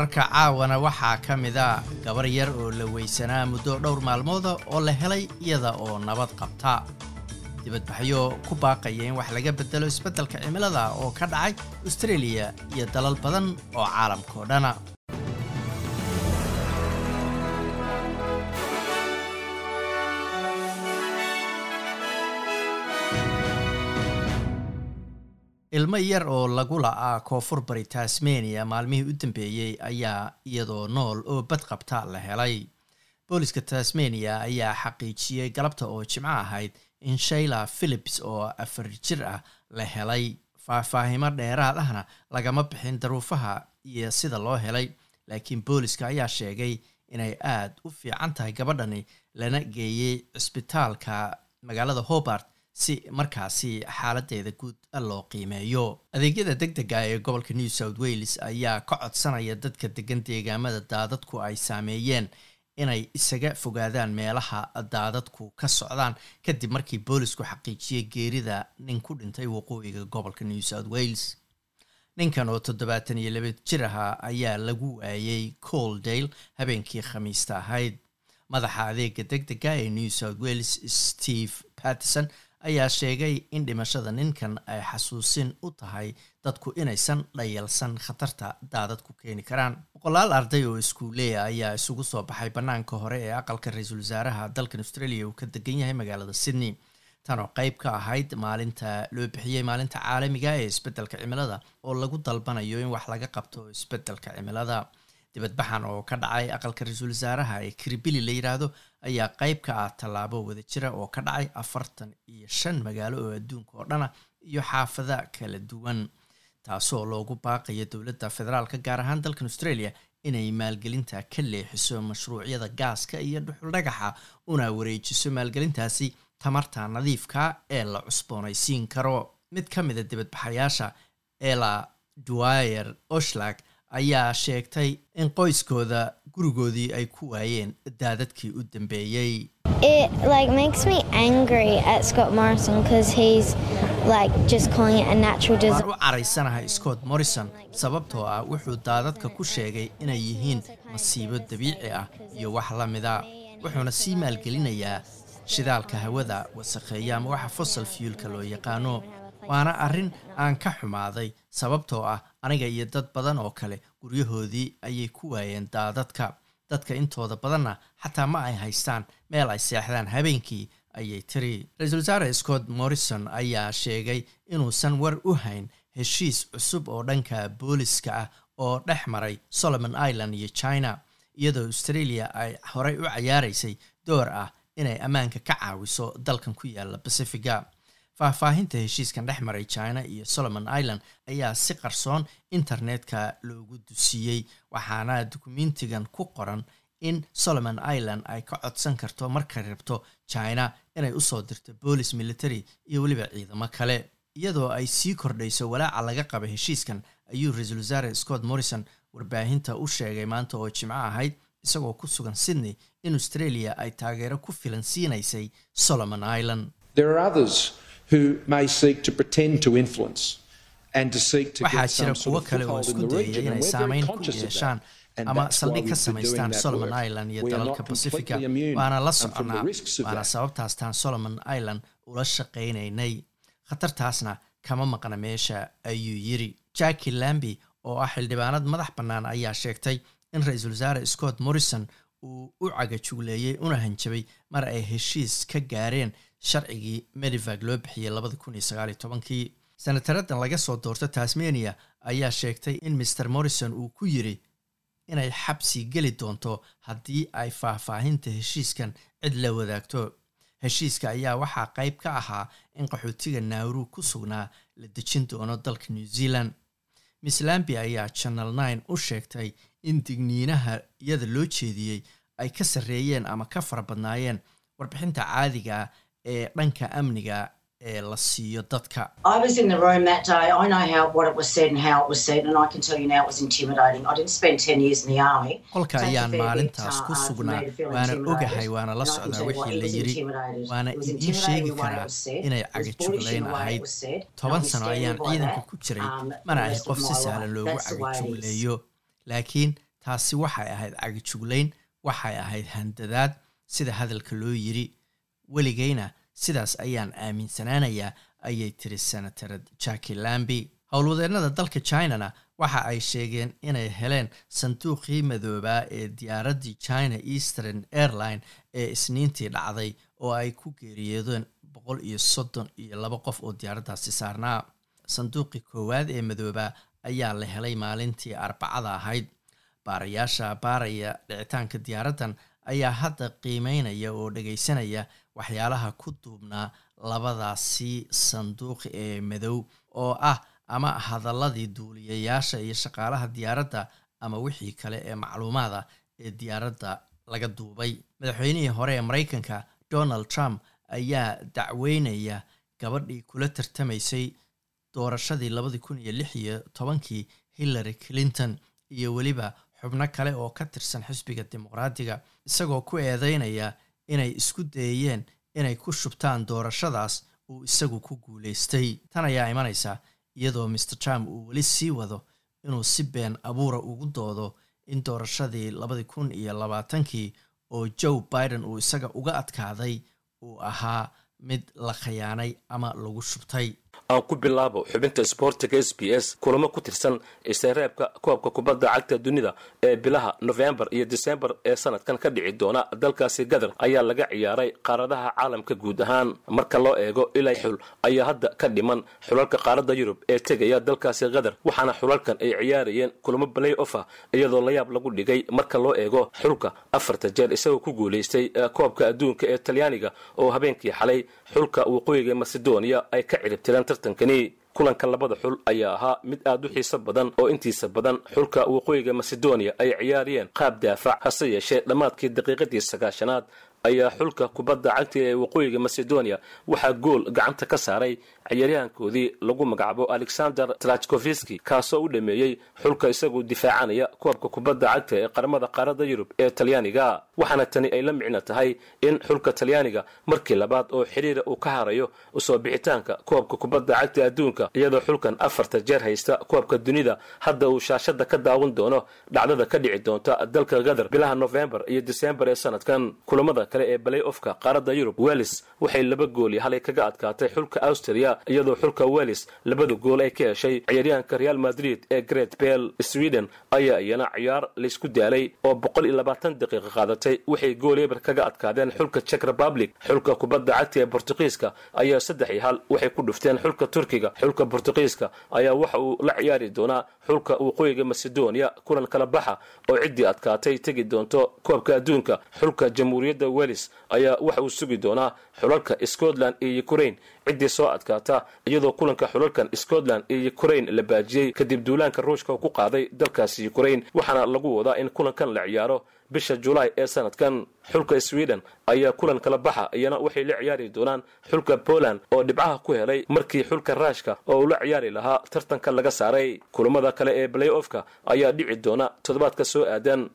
wararka caawana waxaa ka mida gabar yar oo la weysanaa muddo dhowr maalmooda oo la helay iyada oo nabad qabta. Dibadbaxyo ku baaqaya in wax laga bedelo isbeddelka cimilada oo ka dhacay austraeliya iyo dalal badan oo caalamkao dhana ilmo yar oo lagu la'aa koonfur bari tasmania maalmihii u dambeeyey ayaa iyadoo nool oo bad qabta la helay. Booliska tasmania ayaa xaqiijiyey galabta oo jimco ahayd in shayla philips oo afar jir ah la helay. Faahfaahimo dheeraad ahna lagama bixin daruufaha iyo sida loo helay laakiin booliska ayaa sheegay inay aad u fiican tahay gabadhani lana geeyey cisbitaalka magaalada hobart si markaasi xaaladeeda guud loo qiimeeyo. Adeegyada deg dega ee gobolka new south wales ayaa ka codsanaya dadka degan deegaamada daadadku ay saameeyeen inay isaga fogaadaan meelaha daadadku ka socdaan. Kadib markii boolisku xaqiijiyey geerida nin ku dhintay waqooyiga gobolka new south wales. Ninkan oo toddobaatan iyo laba jir ahaa ayaa lagu waayey coldale habeenkii khamiista ahayd. Madaxa adeega deg dega ee new south wales steve patterson ayaa sheegay in dhimashada ninkan ay xasuusin u tahay dadku inaysan dhayalsan khatarta daadad ku keeni karaan. Boqolaal arday oo iskuuleya ayaa isugu soo baxay bannaanka hore ee aqalka ra'iisul wasaaraha dalkan australia uu ka degan yahay magaalada sydney. Tan oo qeyb ka ahayd maalinta loo bixiyey maalinta caalamiga ee isbeddelka cimilada oo lagu dalbanayo in wax laga qabto isbeddelka cimilada. Dibadbaxan oo ka dhacay aqalka ra'iisul wasaaraha ee kiribili la yidhaahdo ayaa qeyb ka ah tallaabo wadajira oo ka dhacay afartan iyo shan magaalo oo adduunka oo dhana iyo xaafada kala duwan taasoo loogu baaqayo dowladda federaalka gaar ahaan dalkan australia inay maalgelinta ka leexiso mashruucyada gaaska iyo dhuxul dhagaxa una wareejiso maalgelintaasi tamarta nadiifka ee la cusboonaysiin karo. Mid ka mida dibadbaxayaasha ela dwyer oshlag ayaa sheegtay in qoyskooda gurigoodii ay ku waayeen daadadkii u dambeeyey. U caraysanahay scott morrison sababtoo ah wuxuu daadadka ku sheegay inay yihiin masiibo dabiici ah iyo wax la mida wuxuuna sii maalgelinayaa shidaalka hawada wasakheeya ama waxa fossil fuelka loo yaqaano waana arrin aan ka xumaaday sababtoo ah aniga iyo dad badan oo kale guryahoodii ayay ku waayeen daadadka dadka. Intooda badanna xataa ma ay haystaan meel ay seexdaan. Habeenkii ayay tiri. Ra'iisul wasaare scott morrison ayaa sheegay inuusan war u hayn heshiis cusub oo dhanka booliska ah oo dhex maray solomon island iyo china iyadoo australia ay horey u cayaaraysay door ah inay ammaanka ka caawiso dalkan ku yaalla bacifiga faahfaahinta heshiiskan dhex maray china iyo solomon island ayaa si qarsoon internetka loogu dusiyey waxaana dukumentigan ku qoran in solomon island ay ka codsan karto markay rabto china inay u soo dirto boolis military iyo weliba ciidamo kale. Iyadoo ay sii kordhayso walaaca laga qaba heshiiskan ayuu ra'iisul wasaare scott morrison warbaahinta u sheegay maanta oo jimco ahayd isagoo ku sugan sydney in australia ay taageero ku filan siinaysay solomon island waxaa jira kuwo kale oo isku dayaya inay saameyn ku yeeshaan ama saldhig ka samaystaan solomon island iyo dalalka pacifica waana la soconaa waana sababtaastaan solomon island ula shaqaynaynay khatartaasna kama maqna meesha ayuu yiri jacki lambi oo ah xildhibaanad madax bannaan ayaa sheegtay in ra'iisul wasaare scott morrison uu u cagajugleeyey una hanjabay mar ay heshiis ka gaareen sharcigii medivag loo bixiyey labada kun iyo sagaaliyo tobankii. Senataradan laga soo doorto tasmania ayaa sheegtay in maer morrison uu ku yiri inay xabsi geli doonto haddii ay faahfaahinta heshiiskan cid la wadaagto. Heshiiska ayaa waxaa qayb ka ahaa in qaxootiga nauru ku sugnaa la dejin doono dalka new zealand miss lambi ayaa channel nine u sheegtay in digniinaha iyada loo jeediyey ay ka sarreeyeen ama ka fara badnaayeen warbixinta caadiga ee dhanka amniga ee la siiyo dadka. Qolka ayaan maalintaas ku sugnaa waana ogahay waana la socdaa wixii la yiri waana idiin sheegi karaa inay cagajuglayn ahayd toban sano ayaan ciidanka ku jiray. mana ahi qof si sahlan loogu cagajugleeyo laakiin taasi waxay ahayd cagijuglayn waxay ahayd handadaad sida hadalka loo yiri weligayna sidaas ayaan aaminsanaanayaa ayay tiri senatarad jacki lambi. Howlwadeennada dalka chinana waxa ay sheegeen inay heleen sanduuqii madoobaa ee diyaaraddii china eastern airline ee isniintii dhacday oo ay ku geeriyoodeen boqol iyo soddon iyo laba qof oo diyaaraddaasi saarnaa. Sanduuqii koowaad ee madoobaa ayaa la helay maalintii arbacada ahayd. Baarayaasha baaraya dhicitaanka diyaaraddan ayaa hadda qiimeynaya oo dhagaysanaya waxyaalaha ku duubnaa labadaasi sanduuq ee madow oo ah ama hadaladii duuliyayaasha iyo shaqaalaha diyaaradda ama wixii kale ee macluumaada ee diyaaradda laga duubay. Madaxweynihii hore ee maraykanka donald trump ayaa dacweynaya gabadhii kula tartamaysay doorashadii labadii kun iyo lix iyo tobankii hillary clinton iyo weliba xubno kale oo ka tirsan xisbiga dimuqraadiga isagoo ku eedeynaya inay isku dayeen inay ku shubtaan doorashadaas uu isagu ku guulaystay tan ayaa imanaysa iyadoo maer trump uu weli sii wado inuu si been abuura ugu doodo in doorashadii labadii kun iyo labaatankii oo joe biden uu isaga uga adkaaday uu ahaa mid la khayaanay ama lagu shubtay aan ku bilaabo xubinta sboortiga s b s kulamo ku tirsan istareebka koobka kubadda cagta dunida ee bilaha nofembar iyo disembar ee sanadkan ka dhici doona. Dalkaasi gadar ayaa laga ciyaaray qaaradaha caalamka guud ahaan. Marka loo eego ilaa xul ayaa hadda ka dhiman xulalka qaaradda yurub ee tegaya dalkaasi gadar waxaana xulalkan ay ciyaarayeen kulamo balay ofa iyadoo layaab lagu dhigay. Marka loo eego xulka afarta jeer isagoo ku guulaystay koobka adduunka ee talyaaniga oo habeenkii xalay xulka waqooyiga macedonia ay ka ciribtireen tartankani kulanka labada xul ayaa ahaa mid aad u xiiso badan oo intiisa badan xulka waqooyiga macedonia ay ciyaariyeen qaab daafac hase yeeshee dhammaadkii daqiiqadii sagaashanaad ayaa xulka kubadda cagta ee waqooyiga macedonia waxaa gool gacanta ka saaray ciyaaryahankoodii lagu magacaabo alexander trachkoviski kaasoo u dhameeyey xulka isagoo difaacanaya koobka kubadda cagta ee qaramada qaaradda yurub ee talyaaniga. Waxaana tani ay la micno tahay in xulka talyaaniga markii labaad oo xiriira uu ka harayo u soo bixitaanka koobka kubadda cagta adduunka iyadoo xulkan afarta jeer haysta koobka dunida hadda uu shaashada ka daawan doono dhacdada ka dhici doonta dalka gadar bilaha nofembar iyo disembar ee sanadkan. Kulamada kale ee balay ofka qaaradda yurub welis waxay laba gool iyo halay kaga adkaatay xulka austria iyadoo xulka welis labada gool ay ka heshay. Ciyaaryahanka real madrid ee great bell sweden ayaa iyana ciyaar laysku daalay oo boqol iyo labaatan daqiiqa qaadatay. Waxay gool eber kaga adkaadeen xulka czech republic xulka kubadda cagta ee bortuqiiska ayaa saddex iyo hal. Waxay ku dhufteen xulka turkiga xulka bortuqiiska ayaa waxa uu la ciyaari doonaa. Xulka waqooyiga macedonia kulan kala baxa oo ciddii adkaatay tegi doonto koobka adduunka. Xulka jamhuuriyadda welis ayaa waxa uu sugi doonaa xulalka scotland iyo ukrain ciddii soo adkaata iyadoo kulanka xulalkan scotland iyo ukrain la baajiyey kadib duulaanka ruushka ku qaaday dalkaasi ukrain waxaana lagu wadaa in kulankan la ciyaaro bisha julaay ee sanadkan. Xulka sweden ayaa kulan kala baxa iyana waxay la ciyaari doonaan xulka poland oo dhibcaha ku helay markii xulka raashka oo uu la ciyaari lahaa tartanka laga saaray. Kulamada kale ee balay ofka ayaa dhici doona toddobaadka soo aadan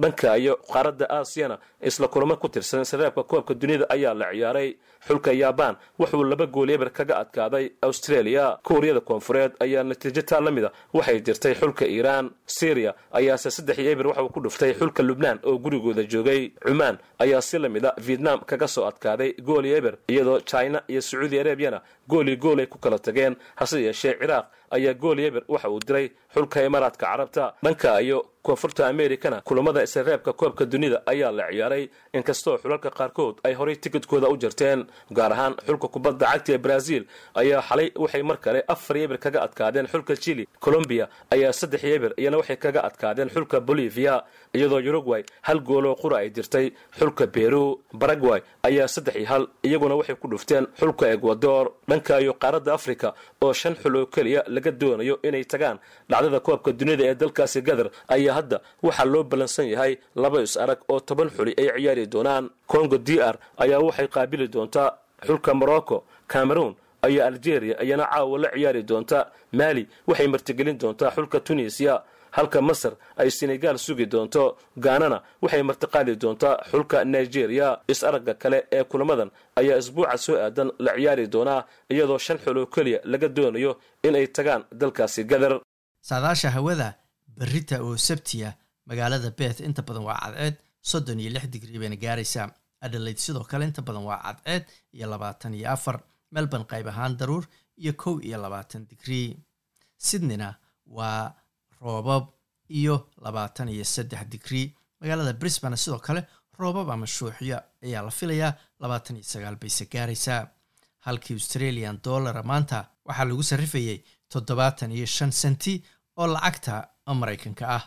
dhanka iyo qaaradda aasiyana isla kulamo ku tirsan. Sareebka koobka dunida ayaa la ciyaaray? Xulka yabaan wuxuu laba gool eber kaga adkaaday australia. Kuuriyada koonfureed ayaa natiijo taa la mida waxay jirtay xulka iiraan. Syriya ayaase saddex iyo eber waxauu ku dhuftay xulka lubnaan oo gurigooda joogay. Cumaan ayaa si la mida vietnam kaga soo adkaaday gool eber iyadoo china iyo sacuudi arabiyana goolii gool ay ku kala tageen. Hase yeeshee ciraaq ayaa gool eber waxa uu diray xulka imaaraadka carabta. Dhanka iyo koonfurta amerikana kulamada isreebka koobka dunida ayaa la ciyaaray. Inkastoo xulalka qaarkood ay horay tikidkooda u jarteen gaar ahaan xulka kubadda cagta ee brazil ayaa xalay waxay mar kale afar yeber kaga adkaadeen xulka chili colombiya ayaa saddex yeber iyana waxay kaga adkaadeen xulka bolivia iyadoo uruguay hal gooloo qura ay dirtay xulka beru baragway ayaa saddex iyo hal iyaguna waxay ku dhufteen xulka ecuador. Dhanka iyo qaaradda africa oo shan xul oo keliya laga doonayo inay tagaan dhacdada koobka dunida ee dalkaasi gadar ayaa hadda waxaa loo ballansan yahay laba is arag oo toban xuli ay ciyaari doonaan. Congo d r ayaa waxay qaabili doontaa xulka morocco cameroon ayaa algeria iyana caawa la ciyaari doonta. Mali waxay martigelin doontaa xulka tunisiya halka masar ay senegaal sugi doonto. Gaanana waxay martiqaadi doontaa xulka nigeria. Is-aragga kale ee kulamadan ayaa isbuuca soo aadan la ciyaari doonaa iyadoo shan xul oo keliya laga doonayo in ay tagaan dalkaasi gadar saadaasha hawada berrita oo sabtiya magaalada beth inta badan waa cadceed soddon iyo lix digrii bayna gaaraysaa. Adelaide sidoo kale inta badan waa cadceed iyo labaatan iyo afar. Melbourne qayb ahaan daruur iyo kow iyo labaatan digrii sydneyna waa roobab iyo labaatan iyo saddex digrii magaalada brisbane sidoo kale roobab ama shuuxyo ayaa la filayaa labaatan iyo sagaal bayse gaaraysaa. Halkii australian dollara maanta waxaa lagu sarrifayay toddobaatan iyo shan senti oo lacagta maraykanka ah